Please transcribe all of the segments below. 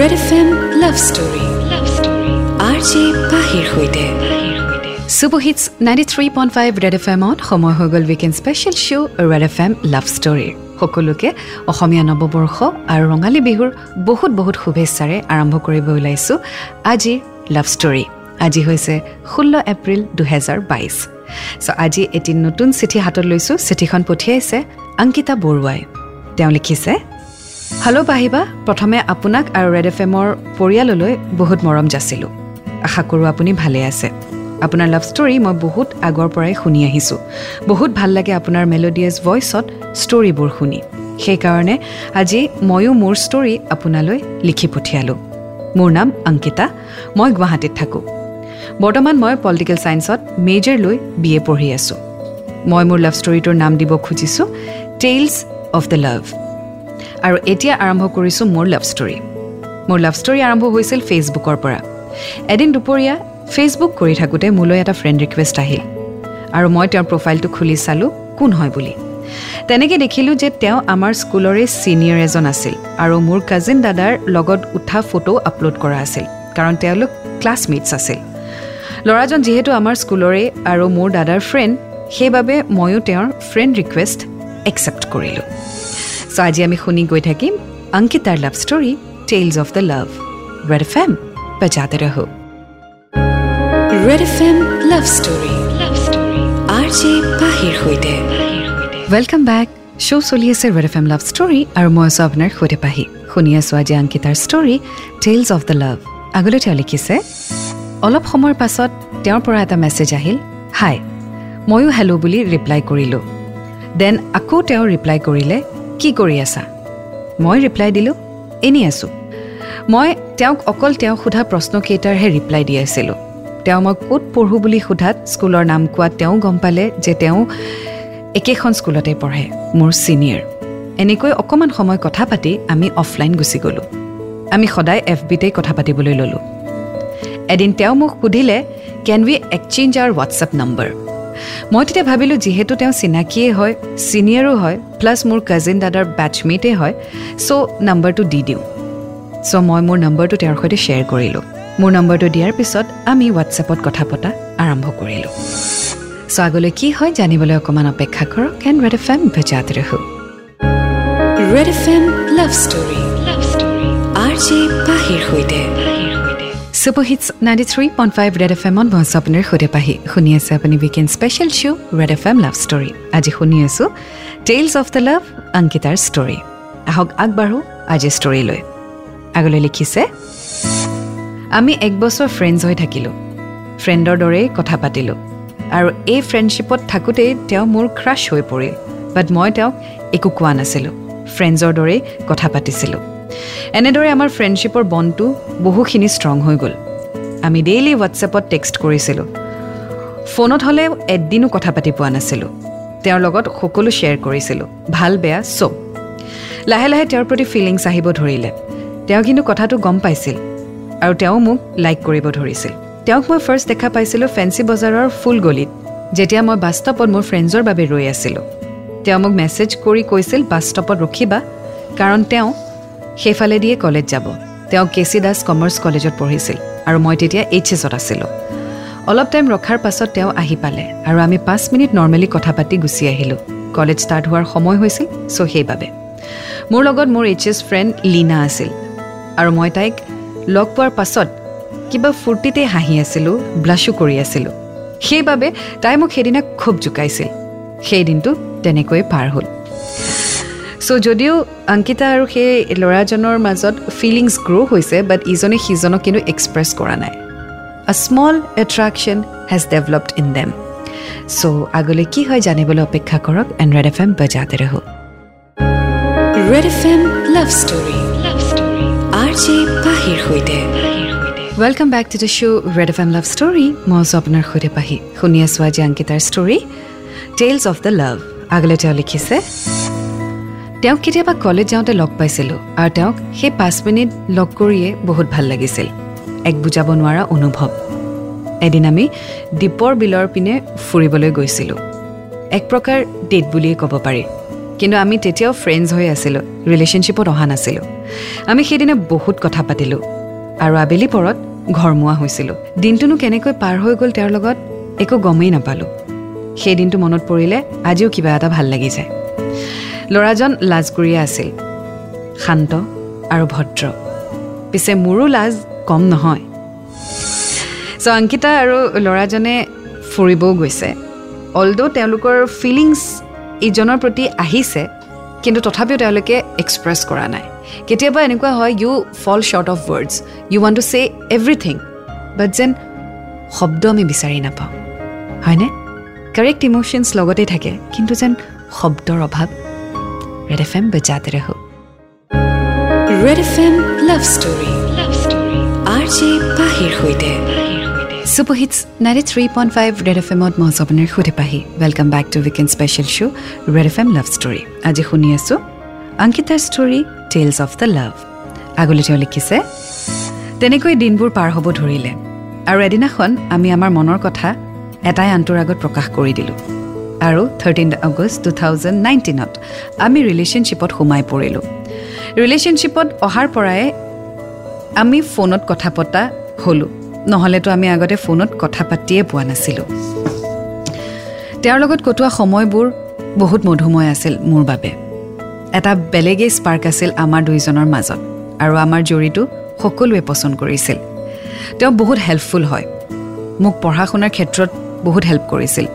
Red F M love story love story R J পাহিৰ সৈতে super hits ninety three point five red F এমত সময় হৈ গ'ল weekend special show' red F M love ষ্টৰীৰ সকলোকে অসমীয়া নৱবৰ্ষ আৰু ৰঙালী বিহুৰ বহুত বহুত শুভেচ্ছাৰে আৰম্ভ কৰিব ওলাইছোঁ আজিৰ লাভ ষ্টৰী আজি হৈছে ষোল্ল এপ্ৰিল দুহেজাৰ বাইছ। চ' আজি এটি নতুন চিঠি হাতত লৈছোঁ। চিঠিখন পঠিয়াইছে অংকিতা বৰুৱাই। তেওঁ লিখিছে হেল্ল' পাহিবা প্ৰথমে আপোনাক আৰু ৰেড এফ এমৰ পৰিয়াললৈ বহুত মৰম যাচিলোঁ আশা কৰোঁ আপুনি ভালে আছে আপোনাৰ লাভ ষ্টৰী মই বহুত আগৰ পৰাই শুনি আহিছোঁ বহুত ভাল লাগে আপোনাৰ মেলোডিয়াছ ভইচত ষ্টৰীবোৰ শুনি সেইকাৰণে আজি ময়ো মোৰ ষ্টৰী আপোনালৈ লিখি পঠিয়ালোঁ মোৰ নাম অংকিতা মই গুৱাহাটীত থাকোঁ বৰ্তমান মই পলিটিকেল ছায়েন্সত মেজৰ লৈ বি এ পঢ়ি আছোঁ মই মোৰ লাভ ষ্টৰীটোৰ নাম দিব খুজিছোঁ টেইলছ অফ দ্য লাভ আৰু এতিয়া আৰম্ভ কৰিছোঁ মোৰ লাভ ষ্টৰী মোৰ লাভ ষ্টৰী আৰম্ভ হৈছিল ফেচবুকৰ পৰা। এদিন দুপৰীয়া ফেচবুক কৰি থাকোঁতে মোলৈ এটা ফ্ৰেণ্ড ৰিকুৱেষ্ট আহিল আৰু মই তেওঁৰ প্ৰফাইলটো খুলি চালোঁ কোন হয় বুলি। তেনেকৈ দেখিলোঁ যে তেওঁ আমাৰ স্কুলৰে ছিনিয়ৰ এজন আছিল আৰু মোৰ কাজিন দাদাৰ লগত উঠা ফটো আপলোড কৰা আছিল কাৰণ তেওঁলোক ক্লাছমেটছ আছিল। ল'ৰাজন যিহেতু আমাৰ স্কুলৰে আৰু মোৰ দাদাৰ ফ্ৰেণ্ড সেইবাবে ময়ো তেওঁৰ ফ্ৰেণ্ড ৰিকুৱেষ্ট একচেপ্ট কৰিলোঁ। চ' আজি আমি শুনি গৈ থাকিম অংকিতাৰ love story tales of the love red F M বজাতে ৰহো। Red F M love story love story R J পাহিৰ সৈতে। ৱেলকাম বেক শ্ব' চলি আছে red F M love story আৰু মই আছোঁ আপোনাৰ সৈতে পাহি। শুনি আছোঁ আজি অংকিতাৰ story tales of the love আগলৈ তেওঁ লিখিছে অলপ সময়ৰ পাছত তেওঁৰ পৰা এটা মেছেজ আহিল। হাই ময়ো হেল্ল' বুলি ৰিপ্লাই কৰিলোঁ। দেন আকৌ তেওঁ ৰিপ্লাই কৰিলে কি কৰি আছা? মই ৰিপ্লাই দিলোঁ এনেই আছোঁ। মই তেওঁক অকল তেওঁক সোধা প্ৰশ্নকেইটাৰহে ৰিপ্লাই দি আছিলোঁ। তেওঁ মই ক'ত পঢ়োঁ বুলি সোধাত স্কুলৰ নাম কোৱাত তেওঁ গম পালে যে তেওঁ একেখন স্কুলতে পঢ়ে মোৰ ছিনিয়ৰ এনেকৈ অকণমান সময় কথা পাতি আমি অফলাইন গুচি গ'লোঁ। আমি সদায় এফ বিতেই কথা পাতিবলৈ ল'লোঁ। এদিন তেওঁ মোক সুধিলে can we exchange our WhatsApp number মই তেতিয়া ভাবিলোঁ যিহেতু তেওঁ চিনাকিয়েই হয় ছিনিয়ৰো হয় প্লাছ মোৰ কাজিন দাদাৰ বেটছমেটেই হয় চ' নম্বৰটো দি দিওঁ। চ' মই মোৰ নম্বৰটো তেওঁৰ সৈতে শ্বেয়াৰ কৰিলোঁ। মোৰ নম্বৰটো দিয়াৰ পিছত আমি হোৱাটছএপত কথা পতা আৰম্ভ কৰিলোঁ। চ' আগলৈ কি হয় জানিবলৈ অকণমান অপেক্ষা কৰক এণ্ড ৰেড এফ এম ভেজাত ৰহো। Red F M love story love story R J পাহিৰ সৈতে। Super hits ninety three point five red F এমত মই আছোঁ আপোনাৰ সৈতে পাহি। শুনি আছে আপুনি weekend special show' red F M love story আজি শুনি আছোঁ টেইলছ অফ দ্য লাভ অংকিতাৰ ষ্টৰী আহক আগবাঢ়ো আজি ষ্টৰীলৈ আগলৈ লিখিছে আমি এক বছৰ ফ্ৰেণ্ডছ হৈ থাকিলোঁ। ফ্ৰেণ্ডৰ দৰেই কথা পাতিলোঁ। আৰু এই ফ্ৰেণ্ডশ্বিপত থাকোঁতেই তেওঁ মোৰ ক্ৰাছ হৈ পৰিল। বাট মই তেওঁক একো কোৱা নাছিলোঁ। ফ্ৰেণ্ডছৰ দৰেই কথা পাতিছিলোঁ। এনেদৰে আমাৰ ফ্ৰেণ্ডশ্বিপৰ বণ্ডটো বহুখিনি ষ্ট্ৰং হৈ গ'ল। আমি ডেইলি হোৱাটছএপত টেক্সট কৰিছিলোঁ। ফোনত হ'লে এদিনো কথা পাতি পোৱা নাছিলোঁ। তেওঁৰ লগত সকলো শ্বেয়াৰ কৰিছিলোঁ। ভাল বেয়া চব। লাহে লাহে তেওঁৰ প্ৰতি ফিলিংছ আহিব ধৰিলে। তেওঁ কিন্তু কথাটো গম পাইছিল আৰু তেওঁ মোক লাইক কৰিব ধৰিছিল। তেওঁক মই ফাৰ্ষ্ট দেখা পাইছিলোঁ ফেঞ্চি বজাৰৰ ফুল গলিত যেতিয়া মই বাছ ষ্টপত মোৰ ফ্ৰেণ্ডছৰ বাবে ৰৈ আছিলোঁ। তেওঁ মোক মেছেজ কৰি কৈছিল বাছ ষ্টপত ৰখিবা কাৰণ তেওঁ সেইফালেদিয়ে কলেজ যাব। তেওঁ কে চি দাস কমাৰ্চ কলেজত পঢ়িছিল আৰু মই তেতিয়া এইচ এছত আছিলোঁ। অলপ টাইম ৰখাৰ পাছত তেওঁ আহি পালে আৰু আমি পাঁচ মিনিট নৰ্মেলি কথা পাতি গুচি আহিলোঁ। কলেজ ষ্টাৰ্ট হোৱাৰ সময় হৈছিল চ' সেইবাবে। মোৰ লগত মোৰ এইচ এছ ফ্ৰেণ্ড লীনা আছিল আৰু মই তাইক লগ পোৱাৰ পাছত কিবা ফূৰ্তিতে হাঁহি আছিলোঁ ব্লাছো কৰি আছিলোঁ। সেইবাবে তাই মোক সেইদিনা খুব জোকাইছিল। সেই দিনটো তেনেকৈয়ে পাৰ হ'ল। চ' যদিও অংকিতা আৰু সেই ল'ৰাজনৰ মাজত ফিলিংছ গ্ৰ' হৈছে বাট ইজনে সিজনক কিন্তু এক্সপ্ৰেছ কৰা নাই। A small attraction has developed in them so' আগলৈ কি হয় জানিবলৈ অপেক্ষা কৰক এণ্ড ৰেড এফ এম বজাতে ৰহো। Red F M love story love story R J পাহিৰ সৈতে। Welcome back to the show' red F M love story মই আছোঁ আপোনাৰ সৈতে পাহি শুনি আছোঁ আজি অংকিতাৰ story tales of the love আগলৈ তেওঁ লিখিছে তেওঁক কেতিয়াবা কলেজ যাওঁতে লগ পাইছিলোঁ আৰু তেওঁক সেই পাঁচ মিনিট লগ কৰিয়ে বহুত ভাল লাগিছিল। এক বুজাব নোৱাৰা অনুভৱ। এদিন আমি দীপৰ বিলৰ পিনে ফুৰিবলৈ গৈছিলোঁ। এক প্ৰকাৰ ডেট বুলিয়েই ক'ব পাৰি। কিন্তু আমি তেতিয়াও ফ্ৰেণ্ডছ হৈ আছিলোঁ ৰিলেশ্যনশ্বিপত অহা নাছিলোঁ। আমি সেইদিনা বহুত কথা পাতিলোঁ আৰু আবেলি পৰত ঘৰমুৱা হৈছিলোঁ। দিনটোনো কেনেকৈ পাৰ হৈ গ'ল তেওঁৰ লগত একো গমেই নাপালোঁ। সেই দিনটো মনত পৰিলে আজিও কিবা এটা ভাল লাগি যায়। ল'ৰাজন লাজকুৰীয়া আছিল। শান্ত আৰু ভদ্ৰ। পিছে মোৰো লাজ কম নহয়। চ' অংকিতা আৰু ল'ৰাজনে ফুৰিবও গৈছে। অলদ' তেওঁলোকৰ ফিলিংছ ইজনৰ প্ৰতি আহিছে কিন্তু তথাপিও তেওঁলোকে এক্সপ্ৰেছ কৰা নাই। কেতিয়াবা এনেকুৱা হয় you fall short of words you want to say everything but যেন শব্দ আমি বিচাৰি নাপাওঁ। হয়নে? কাৰেক্ট ইম'শ্যনছ লগতে থাকে কিন্তু যেন শব্দৰ অভাৱ ৰেড এফ এম বেজাতে ৰহ red F M love story love story R J পাহিৰ সৈতে super hits ninety three point five red F এমত মই জপনৰ সুধি Pahi welcome back to weekend special show' red F M love story আজি শুনি আছোঁ অংকিতাৰ story tales of the love আগলৈ তেওঁ লিখিছে তেনেকৈ দিনবোৰ পাৰ হ'ব ধৰিলে আৰু এদিনাখন আমি আমাৰ মনৰ কথা এটাই আনটোৰ আগত প্ৰকাশ কৰি দিলোঁ আৰু থাৰ্টিন আগষ্ট টু থাউজেণ্ড নাইনটিনত আমি ৰিলেশ্যনশ্বিপত সোমাই পৰিলোঁ। ৰিলেশ্যনশ্বিপত অহাৰ পৰাই আমি ফোনত কথা পতা হ'লোঁ। নহ'লেতো আমি আগতে ফোনত কথা পাতিয়ে পোৱা নাছিলোঁ। তেওঁৰ লগত কটোৱা সময়বোৰ বহুত মধুময় আছিল মোৰ বাবে। এটা বেলেগেই স্পাৰ্ক আছিল আমাৰ দুইজনৰ মাজত আৰু আমাৰ জৰিটো সকলোৱে পচন্দ কৰিছিল। তেওঁ বহুত হেল্পফুল হয়। মোক পঢ়া শুনাৰ ক্ষেত্ৰত বহুত হেল্প কৰিছিল।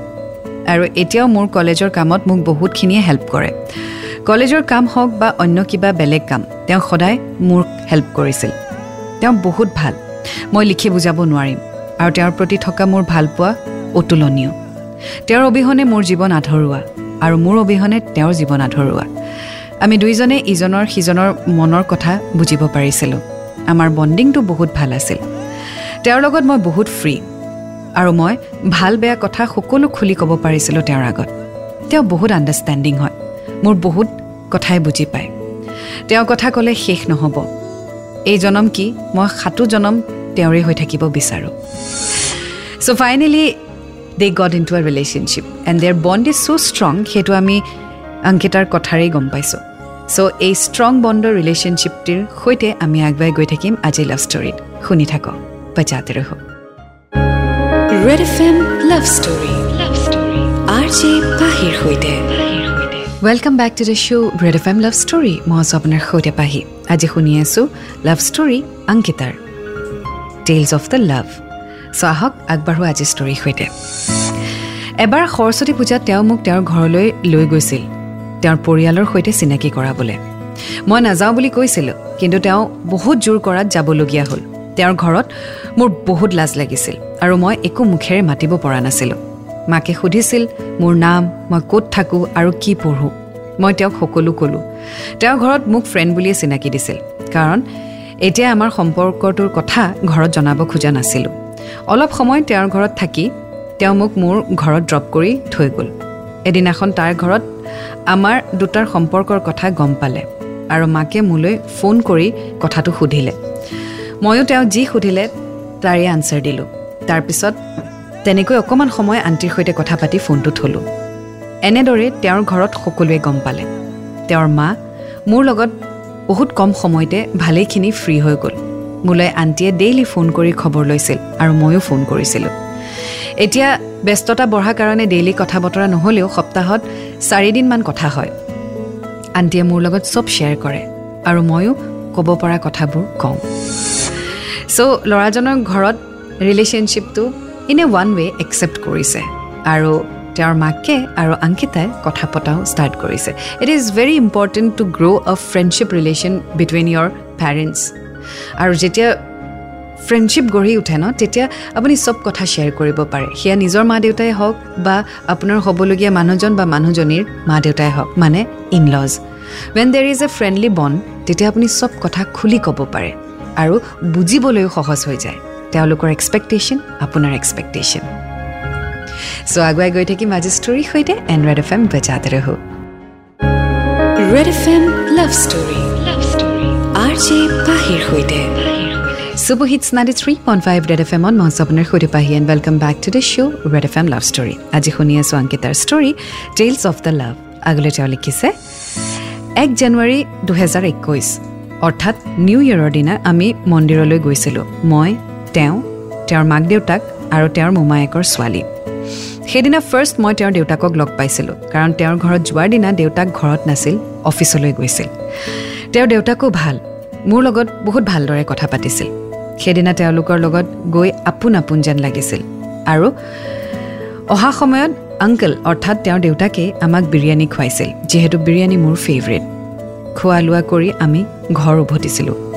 আৰু এতিয়াও মোৰ কলেজৰ কামত মোক বহুতখিনিয়ে হেল্প কৰে। কলেজৰ কাম হওক বা অন্য কিবা বেলেগ কাম তেওঁ সদায় মোৰ হেল্প কৰিছিল। তেওঁ বহুত ভাল। মই লিখি বুজাব নোৱাৰিম আৰু তেওঁৰ প্ৰতি থকা মোৰ ভালপোৱা অতুলনীয়। তেওঁৰ অবিহনে মোৰ জীৱন আধৰুৱা আৰু মোৰ অবিহনে তেওঁৰ জীৱন আধৰুৱা। আমি দুইজনে ইজনৰ সিজনৰ মনৰ কথা বুজিব পাৰিছিলোঁ। আমাৰ বণ্ডিংটো বহুত ভাল আছিল। তেওঁৰ লগত মই বহুত ফ্ৰী আৰু মই ভাল বেয়া কথা সকলো খুলি ক'ব পাৰিছিলোঁ তেওঁৰ আগত। তেওঁ বহুত আণ্ডাৰষ্টেণ্ডিং হয়। মোৰ বহুত কথাই বুজি পায়। তেওঁৰ কথা ক'লে শেষ নহ'ব। এই জনম কি? মই সাতো জনম তেওঁৰে হৈ থাকিব বিচাৰোঁ। So' finally they got into a relationship and their bond is so' strong সেইটো আমি অংকিতাৰ কথাৰেই গম পাইছোঁ। চ' এই ষ্ট্ৰং বণ্ডৰ ৰিলেশ্যনশ্বিপটিৰ সৈতে আমি আগুৱাই গৈ থাকিম আজি লাভ ষ্টৰীত শুনি থাকক। বজাতে ৰহ red F M love story love story R J পাহিৰ সৈতে welcome back to the show' red F M love story মই আছোঁ আপোনাৰ সৈতে পাহি আজি শুনি আছোঁ love story অংকিতাৰ। Tales of the love so' আহক আগবাঢ়ো আজি ষ্টৰীৰ সৈতে। এবাৰ সৰস্বতী পূজাত তেওঁ মোক তেওঁৰ ঘৰলৈ লৈ গৈছিল। তেওঁৰ পৰিয়ালৰ সৈতে চিনাকি কৰাবলৈ। মই নাযাওঁ বুলি কৈছিলোঁ কিন্তু তেওঁ বহুত জোৰ কৰাত যাবলগীয়া হ'ল। তেওঁৰ ঘৰত মোৰ বহুত লাজ লাগিছিল। আৰু মই একো মুখেৰে মাতিব পৰা নাছিলোঁ। মাকে সুধিছিল মোৰ নাম মই ক'ত থাকোঁ আৰু কি পঢ়োঁ? মই তেওঁক সকলো ক'লোঁ। তেওঁৰ ঘৰত মোক ফ্ৰেণ্ড বুলিয়ে চিনাকি দিছিল কাৰণ এতিয়া আমাৰ সম্পৰ্কটোৰ কথা ঘৰত জনাব খোজা নাছিলোঁ। অলপ সময় তেওঁৰ ঘৰত থাকি তেওঁ মোক মোৰ ঘৰত ড্ৰপ কৰি থৈ গ'ল। এদিনাখন তাৰ ঘৰত আমাৰ দুটাৰ সম্পৰ্কৰ কথা গম পালে আৰু মাকে মোলৈ ফোন কৰি কথাটো সুধিলে। ময়ো তেওঁ যি সুধিলে তাৰে আনচাৰ দিলোঁ। তাৰপিছত তেনেকৈ অকণমান সময় আণ্টিৰ সৈতে কথা পাতি ফোনটো থ'লোঁ এনেদৰে তেওঁৰ ঘৰত সকলোৱে গম পালে। তেওঁৰ মা মোৰ লগত বহুত কম সময়তে ভালেখিনি ফ্ৰী হৈ গ'ল। মোলৈ আণ্টিয়ে ডেইলি ফোন কৰি খবৰ লৈছিল আৰু ময়ো ফোন কৰিছিলোঁ। এতিয়া ব্যস্ততা বঢ়াৰ কাৰণে ডেইলি কথা বতৰা নহ'লেও সপ্তাহত চাৰিদিনমান কথা হয়। আণ্টিয়ে মোৰ লগত চব শ্বেয়াৰ কৰে আৰু ময়ো ক'ব পৰা কথাবোৰ কওঁ। চ' ল'ৰাজনৰ ঘৰত ৰিলেশ্যনশ্বিপটো in a one way accept কৰিছে। আৰু তেওঁৰ মাকে আৰু অংকিতাই কথা পতাও ষ্টাৰ্ট কৰিছে। It is very important to grow' a friendship relation between your parents আৰু যেতিয়া ফ্ৰেণ্ডশ্বিপ গঢ়ি উঠে ন তেতিয়া আপুনি চব কথা শ্বেয়াৰ কৰিব পাৰে। সেয়া নিজৰ মা দেউতাই হওক বা আপোনাৰ হ'বলগীয়া মানুহজন বা মানুহজনীৰ মা দেউতাই হওক মানে in laws when there is a friendly bond তেতিয়া আপুনি চব কথা খুলি ক'ব পাৰে আৰু বুজিবলৈও সহজ হৈ যায়। তেওঁলোকৰ এক্সপেক্টেশ্যন আপোনাৰ এক্সপেক্টেশ্যন চ' আগুৱাই গৈ থাকিম আজি ষ্টৰীৰ সৈতে এণ্ড ৰেড এফ এম বেজাতে ৰহো। Red F M love story R J পাহিৰ সৈতে। Super hits ninety three point five red F এমত মই আপোনাৰ সৈতে Pahi and welcome back to the show' red F M love story আজি শুনি আছোঁ অংকিতাৰ story tales of the love আগলৈ তেওঁ লিখিছে এক জানুৱাৰী দুহেজাৰ একৈছ অৰ্থাৎ নিউ ইয়েৰৰ দিনা আমি মন্দিৰলৈ গৈছিলোঁ। মই তেওঁ তেওঁৰ মাক দেউতাক আৰু তেওঁৰ মোমায়েকৰ ছোৱালী। সেইদিনা ফাৰ্ষ্ট মই তেওঁৰ দেউতাকক লগ পাইছিলোঁ কাৰণ তেওঁৰ ঘৰত যোৱাৰ দিনা দেউতাক ঘৰত নাছিল অফিচলৈ গৈছিল। তেওঁৰ দেউতাকো ভাল মোৰ লগত বহুত ভালদৰে কথা পাতিছিল। সেইদিনা তেওঁলোকৰ লগত গৈ আপোন আপোন যেন লাগিছিল। আৰু অহা সময়ত আংকল অৰ্থাৎ তেওঁৰ দেউতাকে আমাক বিৰিয়ানী খুৱাইছিল যিহেতু বিৰিয়ানী মোৰ ফেভৰেট খোৱা লোৱা কৰি আমি ঘৰ উভতিছিলোঁ।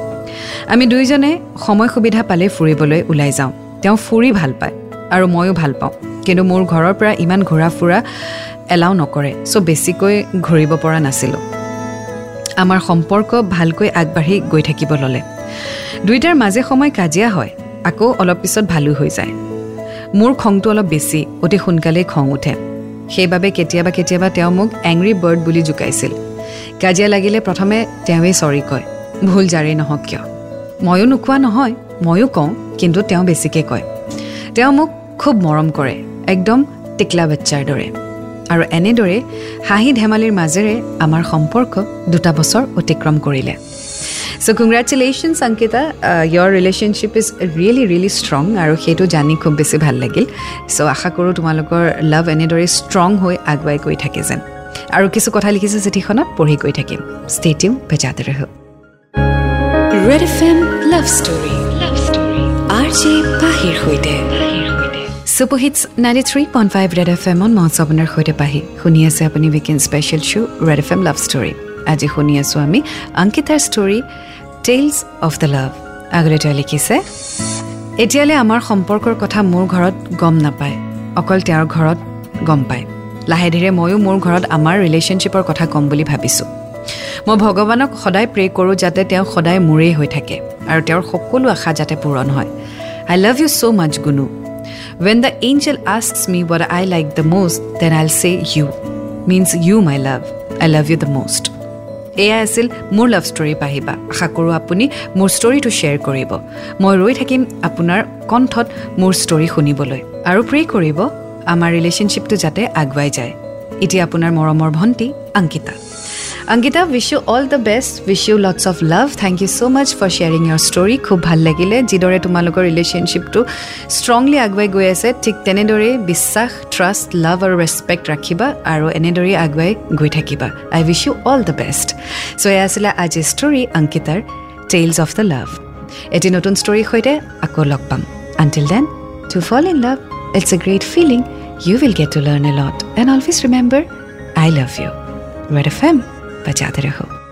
আমি দুয়োজনে সময় সুবিধা পালে ফুৰিবলৈ ওলাই যাওঁ। তেওঁ ফুৰি ভাল পায় আৰু ময়ো ভাল পাওঁ। কিন্তু মোৰ ঘৰৰ পৰা ইমান ঘূৰা ফুৰা এলাউ নকৰে চ' বেছিকৈ ঘূৰিব পৰা নাছিলোঁ। আমাৰ সম্পৰ্ক ভালকৈ আগবাঢ়ি গৈ থাকিব ল'লে। দুয়োটাৰ মাজে সময় কাজিয়া হয় আকৌ অলপ পিছত ভালো হৈ যায়। মোৰ খংটো অলপ বেছি অতি সোনকালেই খং উঠে। সেইবাবে কেতিয়াবা কেতিয়াবা তেওঁ মোক এংৰি বাৰ্ড বুলি জোকাইছিল। কাজিয়া লাগিলে প্ৰথমে তেওঁৱেই চৰি কয় ভুল যাৰেই নহওক কিয়? ময়ো নোকোৱা নহয় ময়ো কওঁ কিন্তু তেওঁ বেছিকৈ কয়। তেওঁ মোক খুব মৰম কৰে একদম টিকলা বাচ্চাৰ দৰে। আৰু এনেদৰে হাঁহি ধেমালিৰ মাজেৰে আমাৰ সম্পৰ্ক দুটা বছৰ অতিক্ৰম কৰিলে। So' congratulations Ankita. Your relationship is really really strong আৰু সেইটো জানি খুব বেছি ভাল লাগিল। চ' আশা কৰোঁ তোমালোকৰ লাভ এনেদৰে ষ্ট্ৰং হৈ আগুৱাই গৈ থাকে যেন। আৰু কিছু কথা লিখিছে চিঠিখনত পঢ়ি গৈ থাকিম। ষ্টেটিউ বেজাতে ৰহ। Red F M love story love story R J পাহিৰ সৈতে super hits ninety three point five red F এমত আপোনাৰ সৈতে পাহি। শুনি আছে আপুনি weekend special show' red F M love story আজি শুনি আছোঁ আমি অংকিতাৰ story tales of the love আগলৈ তেওঁ লিখিছে এতিয়ালৈ আমাৰ সম্পৰ্কৰ কথা মোৰ ঘৰত গম নাপায়। অকল তেওঁৰ ঘৰত গম পায়। লাহে ধীৰে ময়ো মোৰ ঘৰত আমাৰ ৰিলেশ্যনশ্বিপৰ কথা ক'ম বুলি ভাবিছোঁ। মই ভগৱানক সদায় প্ৰে' কৰোঁ যাতে তেওঁ সদায় মোৰেই হৈ থাকে আৰু তেওঁৰ সকলো আশা যাতে পূৰণ হয়। I love you so' much Gunu. When the angel asks me what I like the most then I'll say you means you my love I love you the most এয়াই আছিল মোৰ লাভ ষ্টৰী পাহিবা। আশা কৰোঁ আপুনি মোৰ ষ্টৰীটো share কৰিব। মই ৰৈ থাকিম আপোনাৰ কণ্ঠত মোৰ ষ্টৰী শুনিবলৈ আৰু প্ৰে কৰিব আমাৰ ৰিলেশ্যনশ্বিপটো যাতে আগুৱাই যায়। এতিয়া আপোনাৰ মৰমৰ ভণ্টি Ankita. Ankita wish you all the best wish you lots of love thank you so' much for sharing your story খুব ভাল লাগিলে যিদৰে তোমালোকৰ ৰিলেশ্যনশ্বিপটো ষ্ট্ৰংলি আগুৱাই গৈ আছে ঠিক তেনেদৰেই বিশ্বাস ট্ৰাষ্ট লাভ আৰু ৰেচপেক্ট ৰাখিবা আৰু এনেদৰেই আগুৱাই গৈ থাকিবা I wish you all the best so' এয়া আছিলে আজিৰ ষ্টৰী অংকিতাৰ টেইলছ অফ দ্য লাভ এটি নতুন ষ্টৰীৰ সৈতে আকৌ লগ পাম until then to fall in love it's a great feeling you will get to learn a lot and always remember I love you red F M बजाते रहो